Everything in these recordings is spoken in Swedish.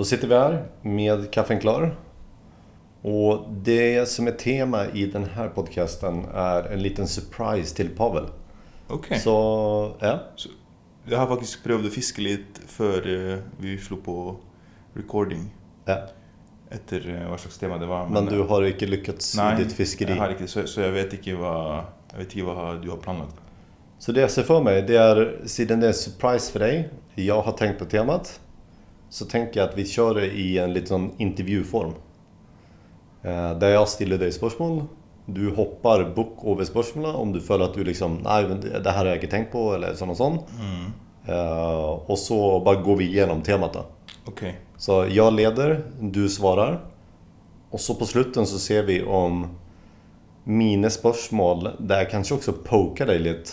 Då sitter vi här med kaffen klar. Och det som är tema i den här podcasten är en liten surprise till Pavel. Okej. Så, ja. Jeg har faktisk prøvd å fiske litt før eh, vi slo på recording. ja. Etter eh, hva slags tema det var. Men du har ikke lyckats Nei, i ditt fiskeri. ikke, så, så jeg vet ikke hva Jeg vet ikke hva du har planlagt. Så det jag ser för mig, det är, siden det är en surprise för dig, jag har tänkt på temat, så tänker jag att vi kör det i en liten intervjuform. Eh, där jag ställer dig spörsmål, du hoppar bok over spørsmålet om du føler at du liksom men det her har jeg ikke tenkt på, eller sånn og sånn. Eh, og så bare går vi igenom temat da. Ok. Så jag leder, du svarar. Och så på slutten så ser vi om mina spörsmål, där jag kanske också pokar dig lite,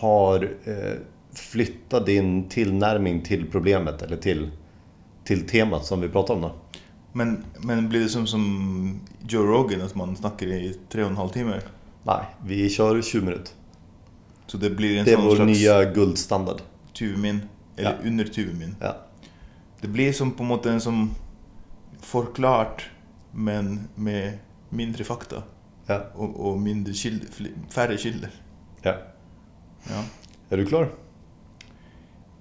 har eh, flyttat din tillnärmning till problemet eller till, till temat som vi pratar om då. Men, men blir det som, som Joe Rogan, at man snakker i tre og en halv time? Nej, vi kör 20 minuter. Så det blir en Det är vår slags nya guldstandard. 20 min? Eller Ja. under 20 min? Ja. Det blir som på en måte en som forklart, men med mindre fakta. Ja. Og, og mindre kilder, færre kilder. ja. Ja. Är du klar?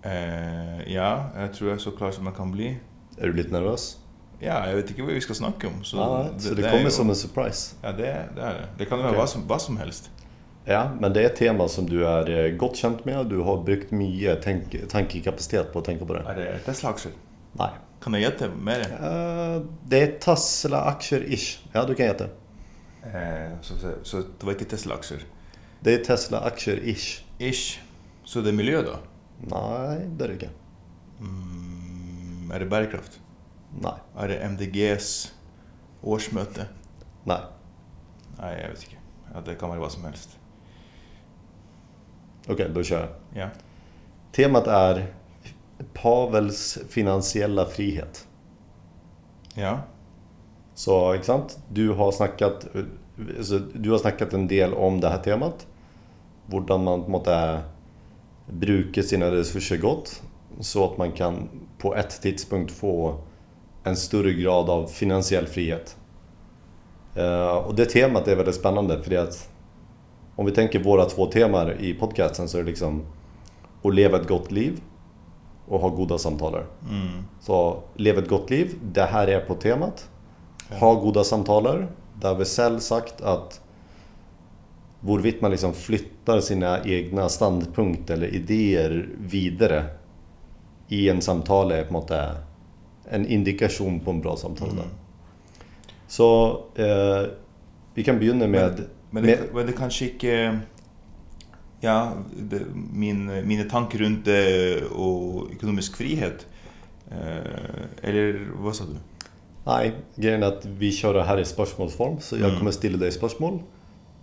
Eh, ja, jeg tror jeg er så klar som jeg kan bli. Är du lite nervös? Ja, jeg vet ikke hva vi skal snakke om. Så ja, så det, er kommer jo- som en surprise. Ja, det, det er det. Det kan Ok. hva, som, hva som helst. Ja, men det är ett tema som du är eh, gott känt med. Du har brukt mycket tank tankekapacitet på att tänka på det. Er det Tesla-aksjer? Nej. Kan jeg gjette mer? Eh, det är Tesla-aktier-ish. Ja, du kan getta. Eh, så, så, så det var ikke Tesla-aksjer? Det är Tesla-aktier-ish. Ish. Så det er miljø, da? Nej, det är inte. Mm, er det bærekraft? Nej. Er det MDGs årsmøte? Nej. Nei, jeg vet ikke. Ja, det kan være hva som helst. Okej, då kör jag. Ja. Temat är Pavels finansiella frihet. Ja. Så, ikke sant? Du har snackat, alltså, du har snackat en del om det här temat. Hvordan man på en måte bruker sina resurser godt, så att man kan på ett tidspunkt få en större grad av finansiell frihet. Eh, och det temat är väldigt spännande för det att om vi tänker våra två teman i podcasten så är det liksom att leva ett gott liv och ha goda samtal. Mm. Så leva ett gott liv, det här är på temat. Ha goda samtaler. Där har vi selv sagt att man liksom flyttar sina egna standpunkt eller idéer vidare i en samtal är på en måte en indikation på en bra samtal. Mm. Så eh, vi kan begynne med... Men med det, men det kanskje ikke Ja, det, min, mine tanker rundt det og økonomisk frihet eh, Eller hva sa du? Nej, grejen är att vi kör det här i spörsmålsform. Så jag Mm. kommer ställa dig spörsmål.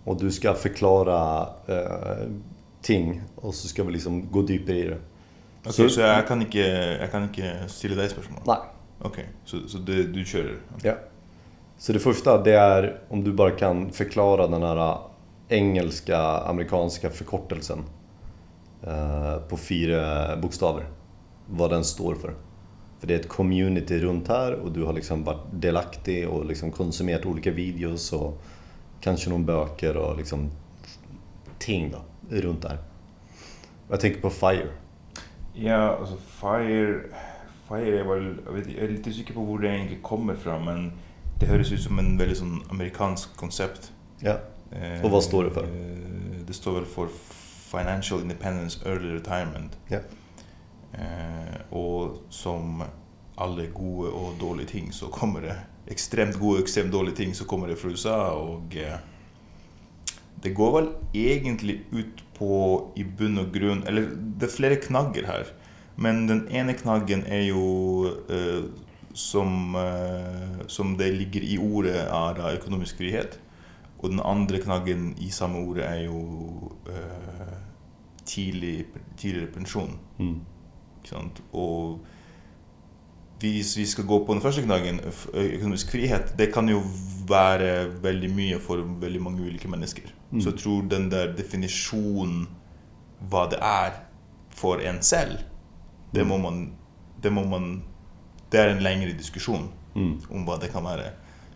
Och du ska förklara eh, ting. Och så ska vi liksom gå djupare i det. Ok, Så- Så, jeg, kan ikke, jeg kan ikke stille deg spørsmål? Nej. Ok, Så, så det, du kjører? Ja. Så det första det är om du bara kan förklara den här engelska, amerikanska förkortelsen. Eh, på fyra bokstäver. Vad den står för. För det är ett community runt här och du har liksom varit delaktig och liksom konsumerat olika videos och kanske någon böcker och liksom ting då, runt där. Och Jag tänker på FIRE. Ja, altså Fire Fire er vel Jeg, vet, ikke- jeg er litt usikker på hvor det egentlig kommer fra, men det høres ut som en veldig sånn amerikansk konsept. Ja. Og hva står det for? eh, Det står vel for Financial Independence Early Retirement. Ja. Eh, og som alle gode og dårlige ting, så kommer det ekstremt gode og ekstremt dårlige ting, så kommer det USA. Og eh, det går vel egentlig ut på i bunn og grunn Eller det er flere knagger her. Men den ene knaggen er jo eh, som, eh, som det ligger i ordet, da økonomisk frihet. Og den andre knaggen i samme ordet er jo eh, tidlig, tidligere pensjon. Mm. Og hvis vi skal gå på den første knaggen, økonomisk frihet, det kan jo være veldig mye for veldig mange ulike mennesker. Mm. Så jeg tror den der definisjonen hva det er for en selv, det må man, det må man det er en lengre diskusjon om hva det kan være.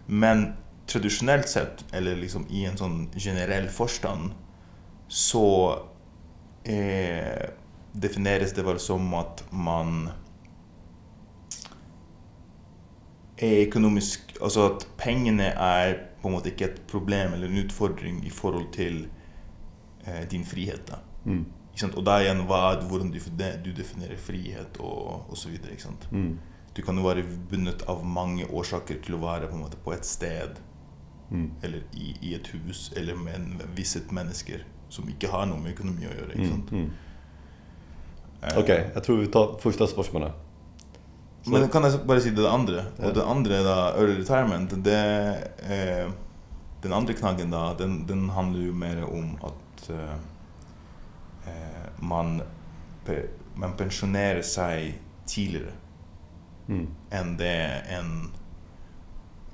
Men tradisjonelt sett, eller liksom i en sånn generell forstand, så eh, defineres det vel som at man er økonomisk Altså at pengene er på en måte ikke et problem eller en utfordring i forhold til eh, din frihet. da. Sant? Og da igjen hva, hvordan du, du definerer frihet og, og så videre. Ikke sant? Du kan jo være bundet av mange årsaker til å være på en måte på et sted eller i, i et hus eller med en visse mennesker som ikke har noe med økonomi å gjøre. Ikke sant? Eh, Ok, jeg tror vi tar første spørsmålet. Men kan jeg bare si det andre? Ja. Og det andre, da, early retirement, det eh, Den andre knaggen, da, den, den handler jo mer om at eh, eh, man, pe man pensjonerer seg tidligere Mm. enn det en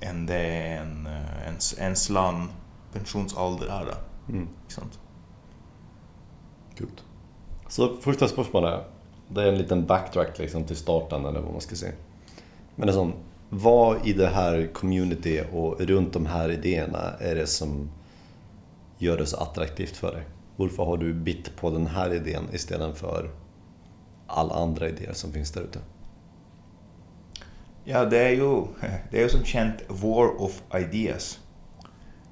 enn det en, ens, ens land pensjonsalder er. da. Mm. Ikke sant? Kult. Så første spørsmålet det är en liten backtrack liksom, till starten, eller vad man ska säga. Men det er i det här community och runt de här idéerna är det som gör det så attraktivt för dig? Varför har du bitt på den här idén istället för alla andra idéer som finns där ute? Ja, det är ju det är som känt war of ideas.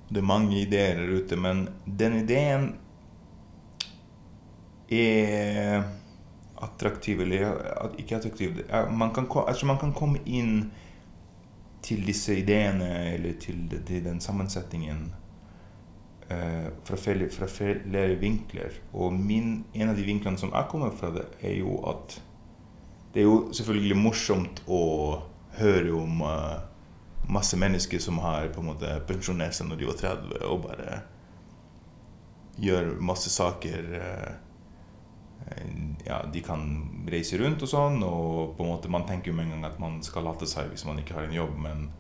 Det är många idéer där ute, men den idén är attraktiv eller icke attraktiv. Man kan, alltså man kan komma in till dessa idéerna eller till den sammansättningen eh, fra, flera fra flere min, en av de vinklarna som jag kommer från det, ju att det är ju såklart morsomt att höra om eh, uh, massa människor som har på något måte pensjonert de var 30, och bara gör massa saker uh, Ja, de kan reise rundt og sånn, og på en måte man tenker jo med en gang at man skal late seg hvis man ikke har en jobb, men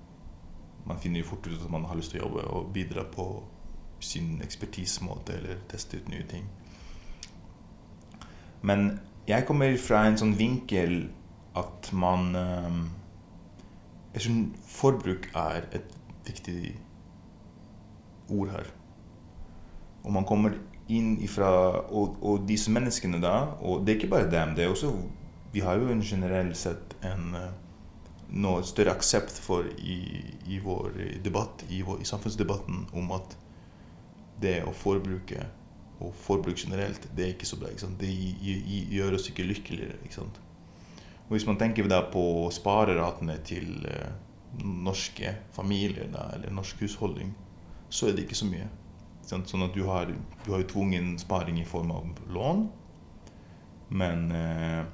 man finner jo fort ut at man har lyst til å jobbe og bidra på sin ekspertisemåte eller teste ut nye ting. Men jeg kommer fra en sånn vinkel at man Jag Jeg synes forbruk er et viktig ord her. Og man kommer inn ifra og, og disse menneskene da Og det er ikke bare dem. det er også Vi har jo en generelt sett en eh, noe større aksept for i, i vår debatt, i, vår, i samfunnsdebatten, om at det å forbruke og forbruk generelt, det er ikke så bra. Ikke? Det gör gjør oss ikke lykkeligere. Ikke sant? Liksom. Og hvis man tenker da på spareratene til eh, norske familier, da, eller norsk husholdning, så er det ikke så mye. Ikke sant? Du har, du har ju tvungen sparing i form av lån, men eh,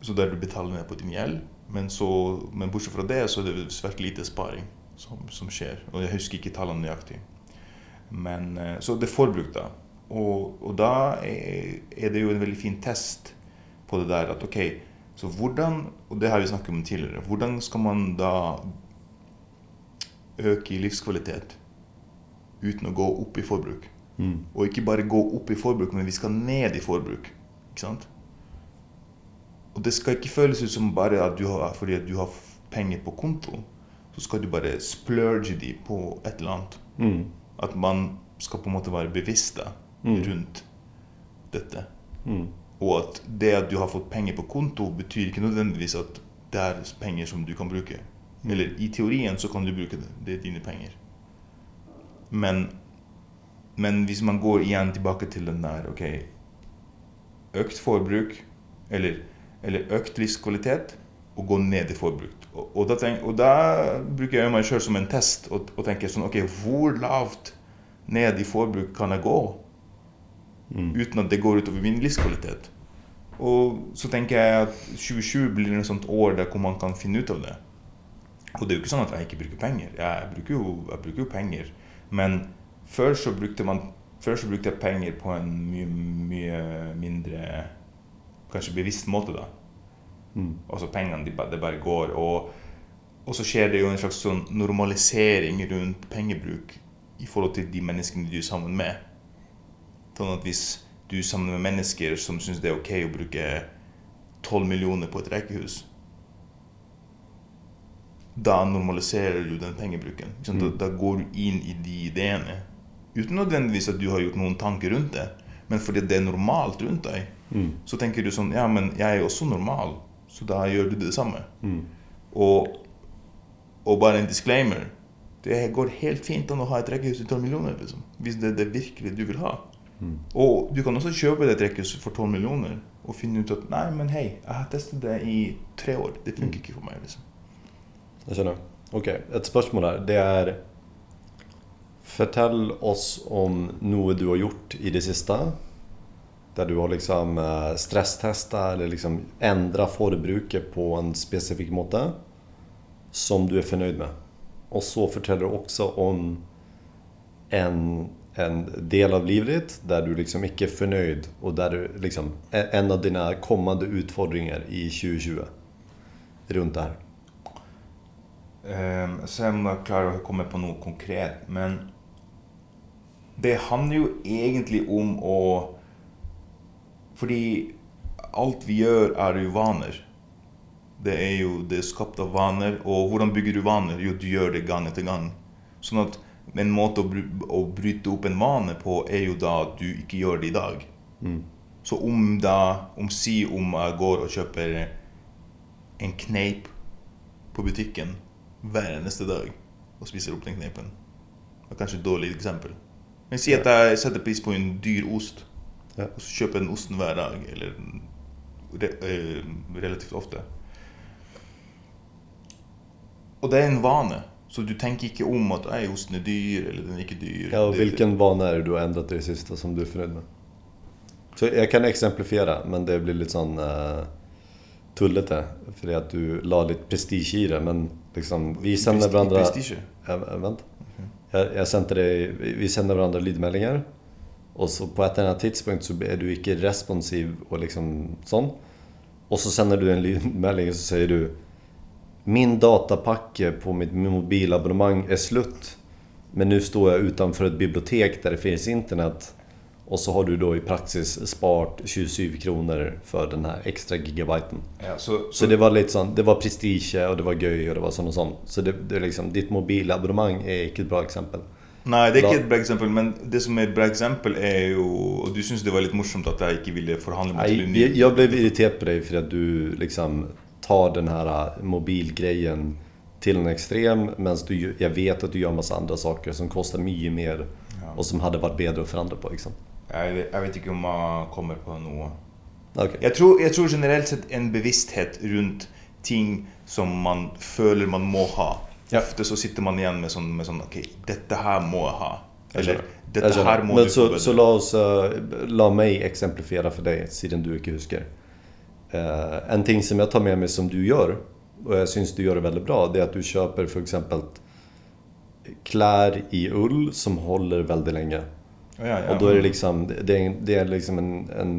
Så där du betalar ner på din gjeld. Men, så, men bortsett från det, så är det svært lite sparing som, som sker. Och jag husker inte tallene nøyaktig. Men, eh, så det er Och da. Og, og det ju en väldigt fin test på det där att okej, okay, så hvordan och det har vi snackat om tidigare, hur ska man då öka i livskvalitet uten å gå opp i forbruk? Mm. Og ikke bare gå opp i forbruk, men vi skal ned i forbruk. Ikke sant? Og det skal ikke føles ut som bare at du har, fordi at du har penger på konto, så skal du bare splurge de på et eller annet. Mm. At man skal på en måte være bevisst Mm. rundt dette. Mm. Og at det at du har fått penger på konto, betyr ikke nødvendigvis at det er penger som du kan bruke. Eller i teorien så kan du bruke det. Det er dine penger. Men, men hvis man går igjen tilbake til den der ok, økt forbruk, eller, eller økt livskvalitet, og gå ned i forbruk. Og, og, da, tenk, og da bruker jeg meg sjøl som en test og, og tenker sånn Ok, hvor lavt ned i forbruk kan jeg gå? uten at det går utover min livskvalitet. Og så tenker jeg at 2020 blir et sånt år hvor man kan finne ut av det. Og det er jo ikke sånn at jeg ikke bruker penger. Jeg bruker jo, jeg bruker jo penger. Men før så brukte man Før så brukte jeg penger på en mye, mye mindre Kanskje bevisst måte, da. Mm. Altså pengene, de, ba- det bare går. Og, og så skjer det jo en slags sånn normalisering rundt pengebruk i forhold til de menneskene du er sammen med. Sånn at hvis du er sammen med mennesker som syns det er ok å bruke 12 millioner på et rekehus, da normaliserer du den pengebruken. Mm. Da, da går du inn i de ideene. Uten nødvendigvis at du har gjort noen tanker rundt det, men fordi det er normalt rundt deg. Mm. Så tenker du sånn Ja, men jeg er også normal, så da gjør du det samme. Mm. Og, og bare en disclaimer. Det går helt fint an å ha et rekkehus til 12 millioner, liksom. Hvis det er det virkelig du vil ha. Mm. Og du kan også kjøpe det rekkehuset for 12 millioner og finne ut at nei, men hei, jeg har testet det i tre år. Det funker ikke for meg. liksom. Jag känner. Okej, ett spörsmål här. Det är... Förtäll oss om något du har gjort i det sista. Där du har liksom eh, stresstestat eller liksom ändrat förbruket på en specifik måte. Som du är förnöjd med. Och så förtäller du också om en, en del av livet där du liksom inte är förnöjd och där du liksom En av dina kommande utmaningar i 2020 Runt det här. Um, se om jeg klarer å komme på noe konkret. Men det handler jo egentlig om å Fordi alt vi gjør, er jo vaner. Det er jo det er skapt av vaner. Og hvordan bygger du vaner? Jo, du gjør det gang etter gang. Sånn at en måte å, bry å bryte opp en vane på, er jo da at du ikke gjør det i dag. Mm. Så om da Om si om jeg går og kjøper en kneip på butikken hver eneste dag og spiser opp den kneipen. Det er kanskje et dårlig eksempel. Men si at jeg setter pris på en dyr ost, Ja. og så kjøper jeg den osten hver dag, eller re eh, relativt ofte. Og det er en vane, så du tenker ikke om at ei, osten er dyr, eller den er ikke dyr. Ja, og Det- hvilken vane er det du har endret i det siste som du er fornøyd med? Så jeg kan eksemplifisere, men det blir litt sånn eh, tullete. Fordi at du la litt prestisje i det. Men liksom, vi sender Presti- hverandre prestisje. ja, Vent. Jeg, jeg sendte deg Vi sender hverandre lydmeldinger. Og så på et eller annet tidspunkt så er du ikke responsiv og liksom sånn. Og så sender du en lydmelding, og så sier du Min datapakke på mitt mobilabonnement er slutt. Men nå står jeg utenfor et bibliotek der det finnes internett. Og så har du da i praksis spart 27 kroner for den her ekstra gigabyten. Ja, så, Så det var litt sånn, det var prestisje, og det var gøy, og det var sånn og sånn. Så det, det er liksom, ditt mobilabonnement er ikke et bra eksempel. Nei, det er Da- ikke et bra eksempel, men det som er et bra eksempel, er jo Og du syns det var litt morsomt at jeg ikke ville forhandle meg til Nei, en ny jeg, jeg ble irritert på deg fordi at du liksom tar den her uh, mobilgreien til en du, gj- jeg vet at du gjør masse andre saker som koster mye mer, og som hadde vært bedre å forandre på. Liksom. Jeg, vet- ikke om jeg kommer på noe. Ok. Jeg tror, jeg tror generelt sett en bevissthet rundt ting som man føler man må ha. Ja. Ofte så sitter man igjen med sånn, med sånn Ok, dette her må jeg ha. Eller skjønner. her må Men du så, så la, oss, uh, la meg eksemplifisere for deg, siden du ikke husker. Eh, en ting som jeg tar med meg som du gjør, og jeg syns du gjør det veldig bra, det er at du kjøper f.eks. klær i ull som holder veldig lenge. Ja, ja. Og da er det liksom Det er, det er liksom en, en,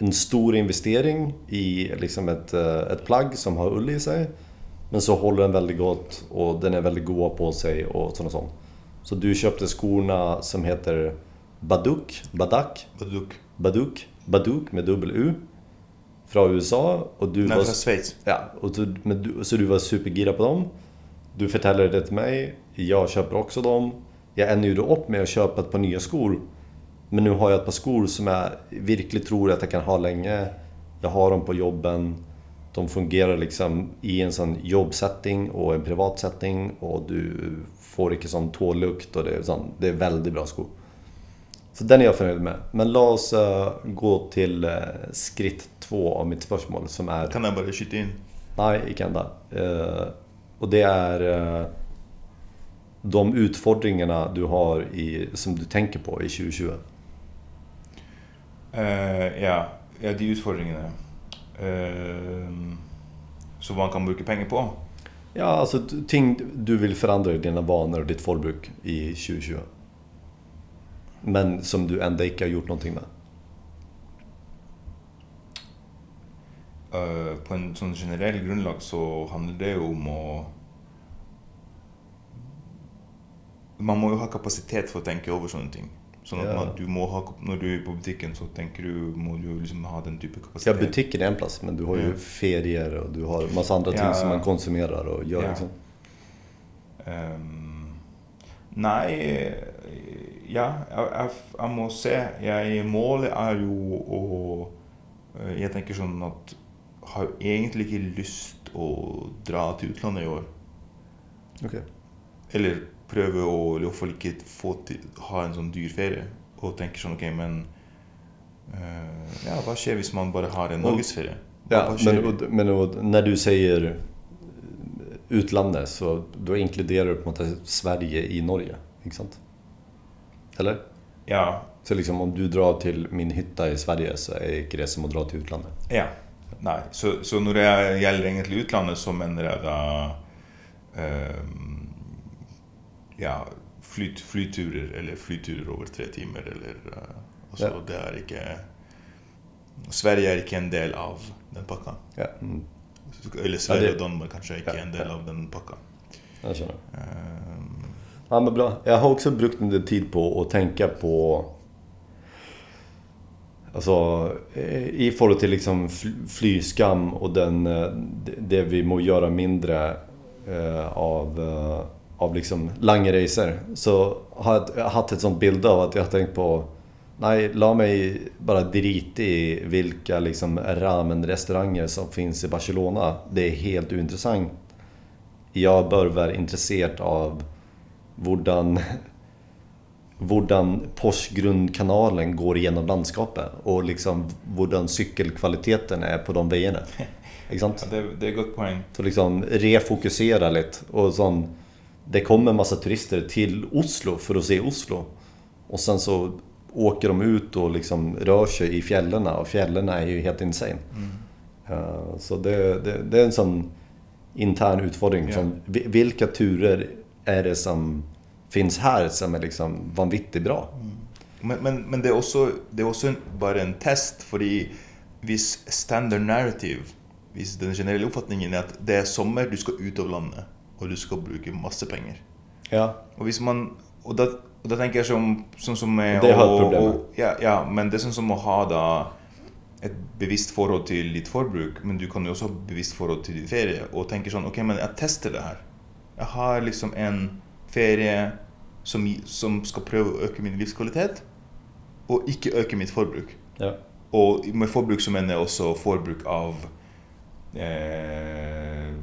en stor investering i liksom et, eh, et plagg som har ull i seg, men så holder den veldig godt, og den er veldig god på seg, og sånn og sånn. Så du kjøpte skoene som heter Baduk, Badak, Baduk. Baduk, Baduk med dobbel U, fra USA, og du Nei, var fra Sveits. Ja, så, men du, så du var supergira på dem. Du forteller det til meg. Jeg kjøper også dem. Jeg ender jo opp med å kjøpe et par nye skor. Men nå har jeg et par skor som jeg virkelig tror at jeg kan ha lenge. Jeg har dem på jobben. De fungerer liksom i en sånn jobbsetting og en privatsetting. Og du får ikke sånn tålukt. Og det, er sånn, det er veldig bra sko. Så den er jeg fornøyd med. Men la oss eh, gå til uh, skritt to av mitt spørsmål, som er Kan jeg bare skyte inn? Nei, ikke ennå. Eh, og det eh, de utfordringene du har i, som du tenker på i 2020. Eh, ja. ja, de utfordringene. Eh, som man kan bruke penger på. Ja, altså t- ting du vil forandre i dine vaner og ditt forbruk i 2020. Men som du ennå ikke har gjort noe med. Eh, på en sånn generell grunnlag så handler det jo om å Man må jo ha kapasitet for å tenke over sånne ting. At Ja. man, du må ha, Når du er på butikken, så tenker du, må du liksom ha den type Ja, kapasitet. butikken er en plass, men du har Ja. ferier og du har masse andre ting Ja. som man konsumerer og gjør. Ja. Liksom. Um, nei, ja, jeg, jeg, jeg, må se. Jeg, målet er jo å eh, Jeg tenker sånn at jeg har jo egentlig ikke lyst å dra til utlandet i år. Okay. Eller prøve å i hvert fall ikke få til, ha en sånn dyr ferie. Og tenker sånn OK, men uh, Ja, hva skjer hvis man bare har en norgesferie? Ja, men, och, men och, när du säger utlandet så då inkluderar du på något sätt Sverige i Norge, inte sant? Eller? Ja. Så liksom om du drar till min hytta i Sverige så är inte det som att dra till utlandet? Ja. Nei. Så, så når det gjelder egentlig utlandet, så mener jeg da um, Ja, flyt, flyturer eller flyturer over tre timer eller uh, Altså, ja. det er ikke Sverige er ikke en del av den pakka. Ja. Mm. Eller Sverige och Danmark kanske inte är en del av den pakka. Jag känner. Um... Ja, men bra. Jag har också brukt en del tid på att tänka på Alltså i förhållande till liksom flyskam och den, eh, det vi må göra mindre eh, av, eh, av liksom langresor. Så har jag haft ett sånt bild av att jag har tänkt på Nej, la mig bara drita i vilka liksom ramen-restauranger som finns i Barcelona. Det är helt ointressant. Jag bör vara intresserad av hvordan, hvordan Porsgrundkanalen går igenom landskapet och liksom hvordan cykelkvaliteten är på de vägarna. Ja, det, det är ett gott poäng. Så liksom refokusera lite. Och sån, det kommer en massa turister till Oslo för att se Oslo. Och sen så åker de ut och liksom rör sig i fjällen och fjällen är ju helt insane. Mm. Uh, så det, det, det, är en sån intern utfordring. Yeah. vilka turer är det som finns här som är liksom vanvittigt bra? Mm. Men, men, men, det är också, det är också bara en test, för hvis standard narrative, hvis den generella uppfattningen är att det är sommar, du ska ut av landet och du ska bruka masse pengar. Ja. Och, hvis man, och det, och då tänker jag som, som, som är... Det har ett problem ja, ja, men det är som, som att ha då ett bevisst förhåll till ditt förbruk, men du kan ju också ha ett bevisst förhåll till din ferie och tänker sån, okej okay, men jag testar det här. Jag har liksom en ferie som, som ska pröva att öka min livskvalitet och inte öka mitt förbruk. Ja. Och med förbruk så menar jag också förbruk av eh,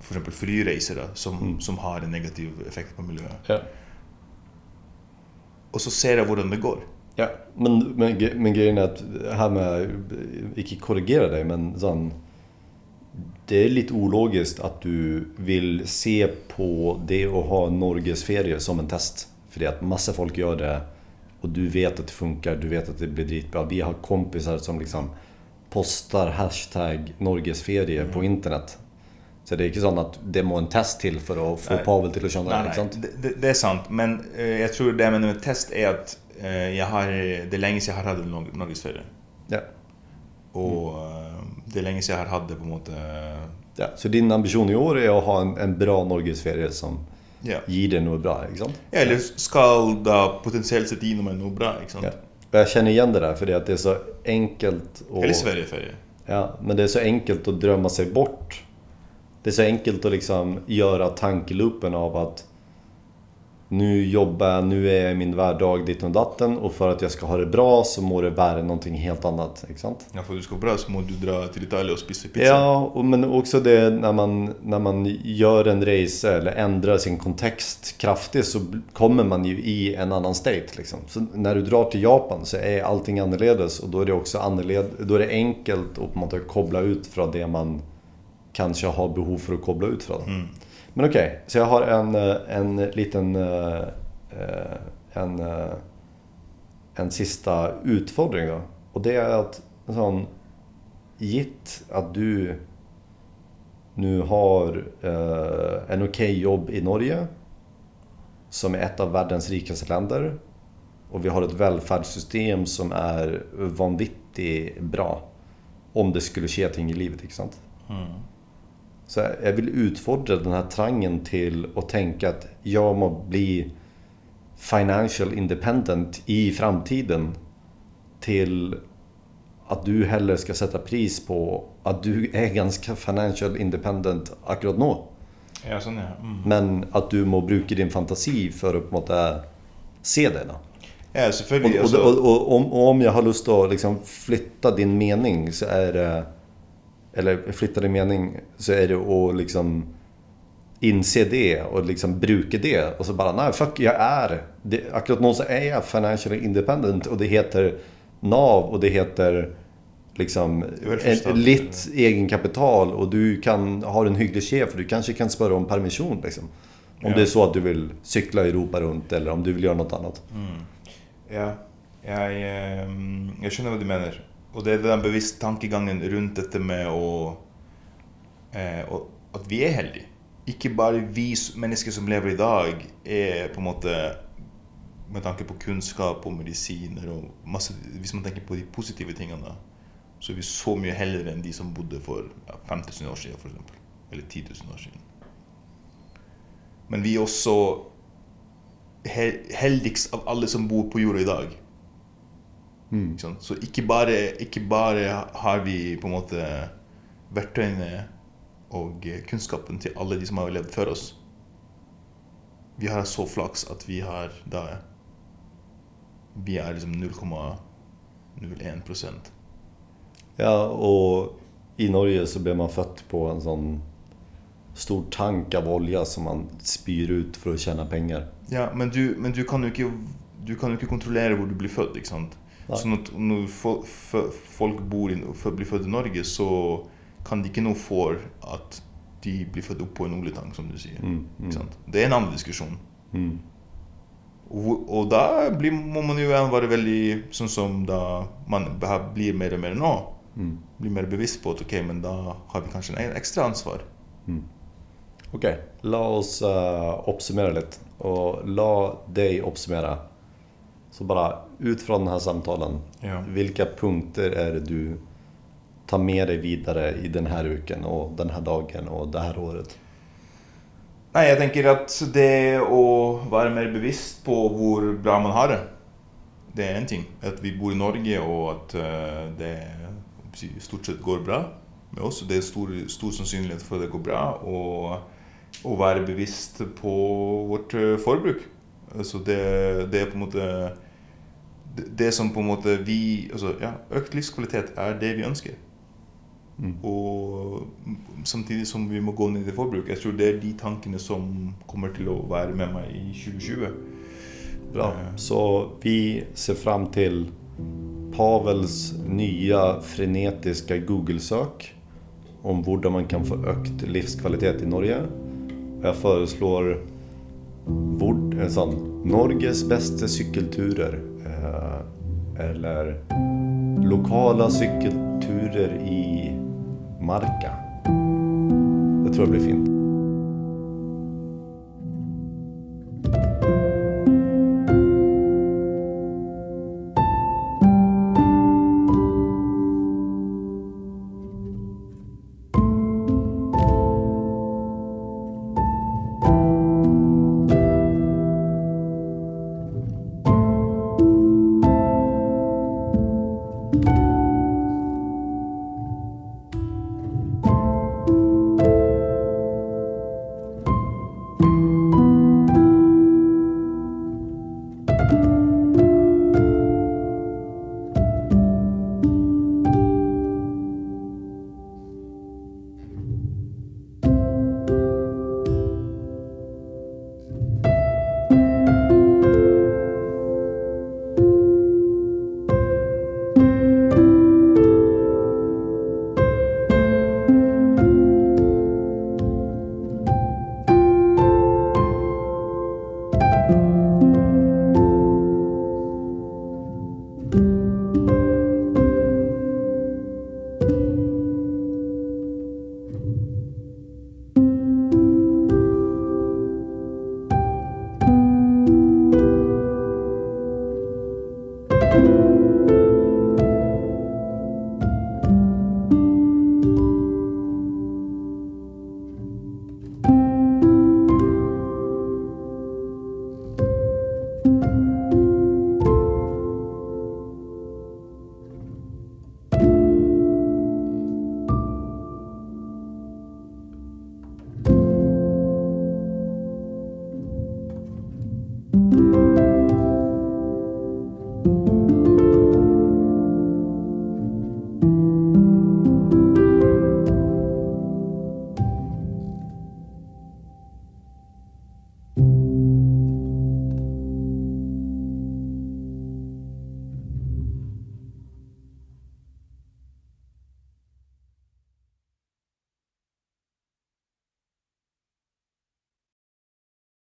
för exempel flygresor som, mm. som har en negativ effekt på miljön. Ja och så ser jag hur det går. Ja, men, men, men grejen är att här med, inte korrigera dig, men sån, det är lite ologiskt att du vill se på det och ha Norgesferier som en test. För det är att massa folk gör det och du vet att det funkar, du vet att det blir ditbra. Vi har kompisar som liksom postar hashtag Norgesferier mm. på internet så det är inte så att det må en test till för att få nej. Pavel till att känna nej, nej. Det, det, det, är sant, men eh, jag tror det med ett test är att eh, jag har, det är länge sedan jag har haft Norgesferie. Ja. Och mm. det är länge sedan jag har haft på något Ja, så din ambition i år är att ha en, en bra Norgesferie som ja. ger dig något bra, inte sant? Ja, eller ska då potentiellt sett ge mig något bra, inte sant? Ja. Jag känner igen det där, för det, att det är så enkelt att... Eller Sverigeferie. Ja, men det är så enkelt att drömma sig bort det är så enkelt att liksom göra tankeloopen av att nu jobbar jag, nu är jag i min vardag ditt och datten och för att jag ska ha det bra så må det vara någonting helt annat. Inte sant? Ja, för att du ska ha bra så må du dra till Italien och spisa pizza. Ja, och, men också det när man, när man gör en resa eller ändrar sin kontext kraftigt så kommer man ju i en annan state. Liksom. Så när du drar till Japan så är allting annorledes och då är det också annorledes, då är det enkelt att på något sätt koppla ut från det man kanske har behov för att koppla ut från. Mm. Men okej, okay, så jag har en, eh, en liten... Eh, eh, en, en sista utfordring då. Och det är att sån, gitt att du nu har en okej okay jobb i Norge som är ett av världens rikaste länder och vi har ett välfärdssystem som är vanvittigt bra om det skulle ske ting i livet, inte sant? Mm. Så jag vill utfordra den här trangen till att tänka att jag må bli financial independent i framtiden till att du hellre ska sätta pris på att du är ganska financial independent akkurat nu. Ja, sånn, ja. Mm. Men at du må bruke din fantasi for å på en måte se det. da. Ja, og, altså- og, og, om, om jeg har til å liksom flytte din mening, så er det Eller flytte din mening, så er det å liksom innse det og liksom bruke det. Og så bare Nei, fuck, jeg er det, Akkurat nå så er jeg financially independent, og det heter Nav, og det heter liksom litt egenkapital, og du kan ha en hyggelig sjef, og du kanskje kan spørre om permisjon. liksom. Om Ja. det er så at du vil sykle Europa rundt, eller om du vil gjøre noe annet. Ja, jeg, eh, jeg skjønner hva du mener. Och det är den bevisst tankegangen runt detta med att eh, å- vi är heldiga. Inte bara vi människor som lever idag är på något måte Med tanke på kunskap och mediciner och masse om man tänker på de positiva tingarna så är vi så mycket hellre än de som bodde för ja, 5000 år sedan för exempel, Eller 10 000 år sedan. Men vi är också he- heldigst av alla som bor på jorden idag. Mm. Sant? Så ikke bare, ikke bare har vi på en måte verktøyene og kunnskapen til alle de som har levd før oss. Vi har så flaks at vi har da Vi er liksom 0,01% Ja, og i Norge så ble man født på en sånn stor tank av olje som man spyr ut for å tjene penger. Ja, men du, men du kan jo ikke du kan jo ikke kontrollere hvor du blir født. ikke sant? Nei. Sånn at når fo- fø- folk bor i, fø- blir født i Norge, så kan de ikke noe for at de blir født opp på en oljetank, som du sier. Mm, mm. Det er en annen diskusjon. Mm. Og, og da blir, må man jo være veldig sånn som da man blir mer og mer nå. Mm. Blir mer bevisst på at ok, men da har vi kanskje en ekstra ansvar. Ok, la oss eh, oppsummere litt. Og la deg oppsummere. Så bare ut fra denne samtalen, Ja. hvilke punkter er det du tar med deg videre i denne uken og denne dagen og dette året? Nei, jeg tenker at det å være mer bevisst på hvor bra man har det, det er en ting. At vi bor i Norge, og at eh, det si, stort sett går bra med oss. Det er stor, stor sannsynlighet for at det går bra. Og å være bevisst på vårt eh, forbruk. Altså det, det er på en måte det, som på en måte vi altså ja, Økt livskvalitet er det vi ønsker. Mm. Og samtidig som vi må gå ned i forbruk. Jeg tror det er de tankene som kommer til å være med meg i 2020. Bra. Eh, Så vi ser fram til Pavels nye frenetiske Google-søk om hvordan man kan få økt livskvalitet i Norge. Og jeg foreslår hvor, en sånn Norges beste sykkelturer. Eh, eller lokala cykelturer i Marka. Det tror jag blir fint.